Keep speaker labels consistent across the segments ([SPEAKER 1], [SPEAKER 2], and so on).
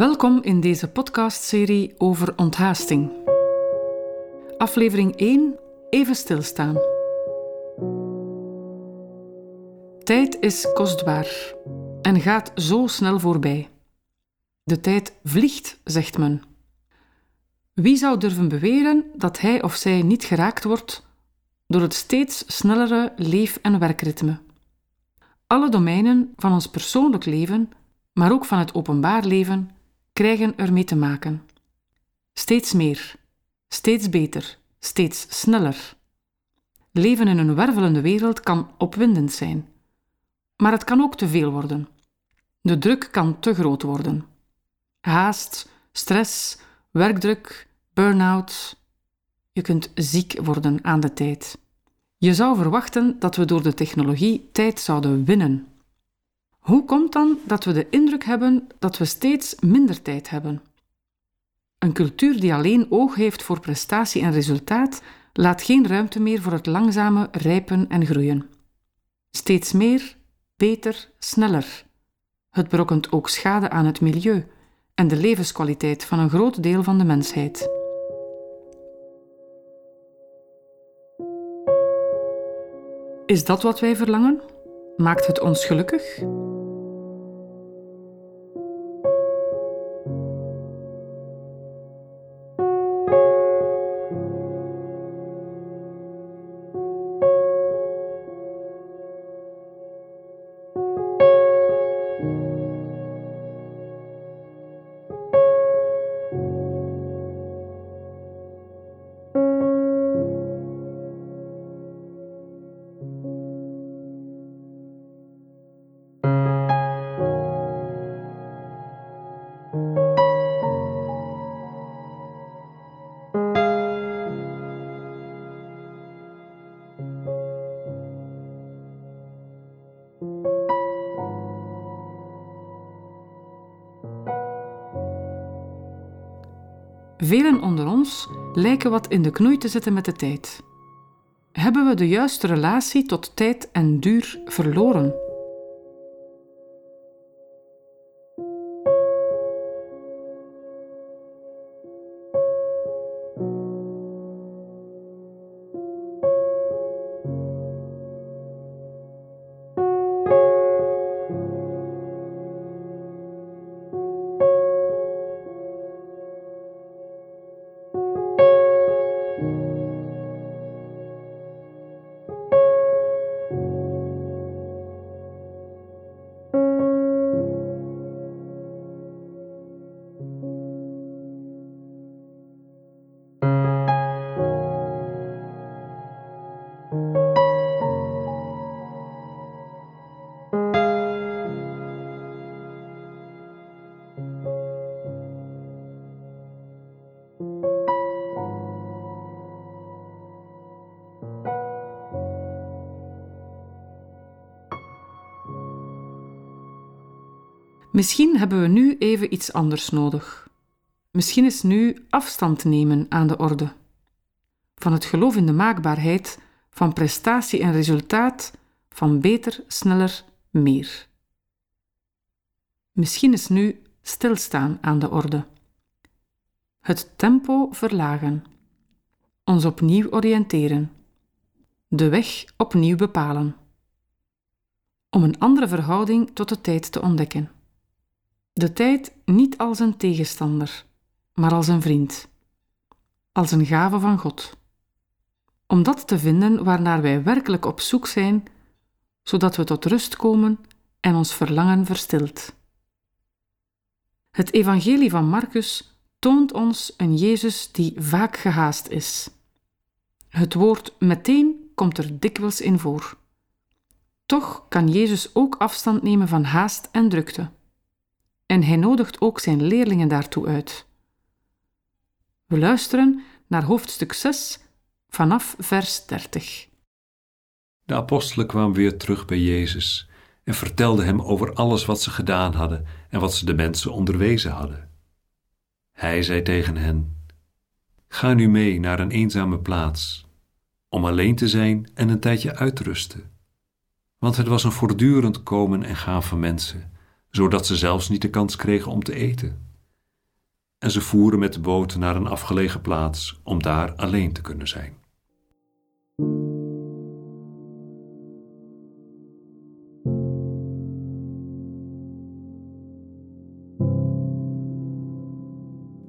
[SPEAKER 1] Welkom in deze podcastserie over onthaasting. Aflevering 1: Even stilstaan. Tijd is kostbaar en gaat zo snel voorbij. De tijd vliegt, zegt men. Wie zou durven beweren dat hij of zij niet geraakt wordt door het steeds snellere leef- en werkritme? Alle domeinen van ons persoonlijk leven, maar ook van het openbaar leven, krijgen ermee te maken. Steeds meer, steeds beter, steeds sneller. Leven in een wervelende wereld kan opwindend zijn, maar het kan ook te veel worden. De druk kan te groot worden. Haast, stress, werkdruk, burn-out. Je kunt ziek worden aan de tijd. Je zou verwachten dat we door de technologie tijd zouden winnen. Hoe komt dan dat we de indruk hebben dat we steeds minder tijd hebben? Een cultuur die alleen oog heeft voor prestatie en resultaat, laat geen ruimte meer voor het langzame rijpen en groeien. Steeds meer, beter, sneller. Het berokkent ook schade aan het milieu en de levenskwaliteit van een groot deel van de mensheid. Is dat wat wij verlangen? Maakt het ons gelukkig? Velen onder ons lijken wat in de knoei te zitten met de tijd. Hebben we de juiste relatie tot tijd en duur verloren? Misschien hebben we nu even iets anders nodig. Misschien is nu afstand nemen aan de orde. Van het geloof in de maakbaarheid, van prestatie en resultaat, van beter, sneller, meer. Misschien is nu stilstaan aan de orde. Het tempo verlagen. Ons opnieuw oriënteren. De weg opnieuw bepalen. Om een andere verhouding tot de tijd te ontdekken. De tijd niet als een tegenstander, maar als een vriend, als een gave van God. Om dat te vinden waarnaar wij werkelijk op zoek zijn, zodat we tot rust komen en ons verlangen verstilt. Het Evangelie van Marcus toont ons een Jezus die vaak gehaast is. Het woord meteen komt er dikwijls in voor. Toch kan Jezus ook afstand nemen van haast en drukte en hij nodigt ook zijn leerlingen daartoe uit. We luisteren naar hoofdstuk 6 vanaf vers 30.
[SPEAKER 2] De apostelen kwamen weer terug bij Jezus en vertelden hem over alles wat ze gedaan hadden en wat ze de mensen onderwezen hadden. Hij zei tegen hen: Ga nu mee naar een eenzame plaats, om alleen te zijn en een tijdje uit te rusten. Want het was een voortdurend komen en gaan van mensen zodat ze zelfs niet de kans kregen om te eten. en ze voeren met de boot naar een afgelegen plaats om daar alleen te kunnen zijn.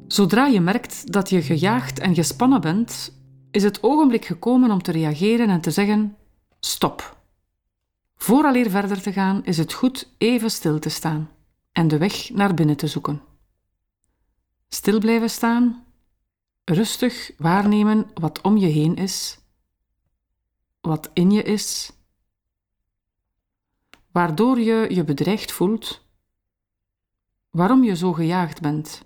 [SPEAKER 1] Zodra je merkt dat je gejaagd en gespannen bent, is het ogenblik gekomen om te reageren en te zeggen: stop. Vooraleer verder te gaan, is het goed even stil te staan en de weg naar binnen te zoeken. Stil blijven staan, rustig waarnemen wat om je heen is, wat in je is, waardoor je je bedreigd voelt, waarom je zo gejaagd bent.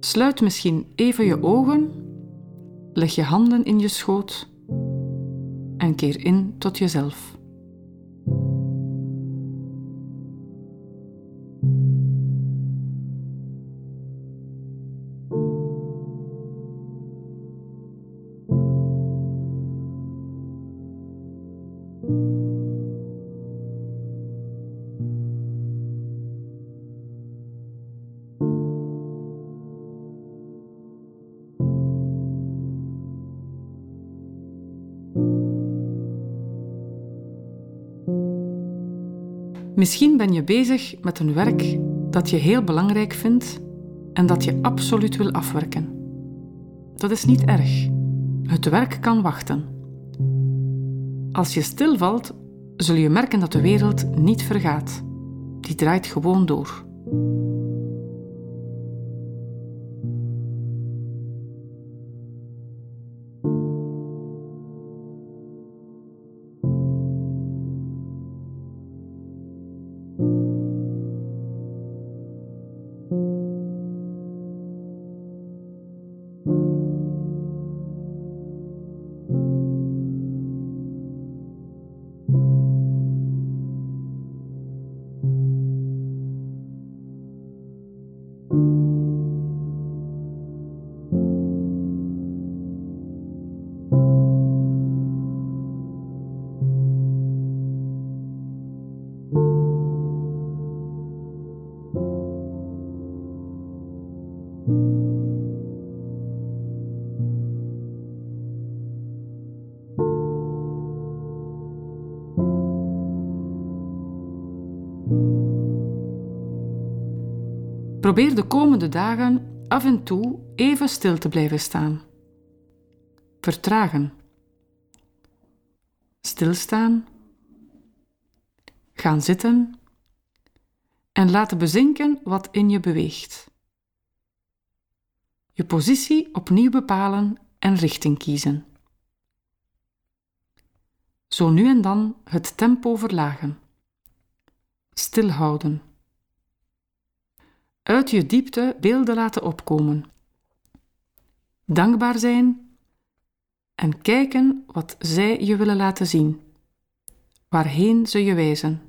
[SPEAKER 1] Sluit misschien even je ogen, leg je handen in je schoot en keer in tot jezelf. Misschien ben je bezig met een werk dat je heel belangrijk vindt en dat je absoluut wil afwerken. Dat is niet erg. Het werk kan wachten. Als je stilvalt, zul je merken dat de wereld niet vergaat. Die draait gewoon door. Probeer de komende dagen af en toe even stil te blijven staan. Vertragen. Stilstaan. Gaan zitten. En laten bezinken wat in je beweegt. Je positie opnieuw bepalen en richting kiezen. Zo nu en dan het tempo verlagen. Stilhouden uit je diepte beelden laten opkomen. Dankbaar zijn en kijken wat zij je willen laten zien, waarheen ze je wijzen.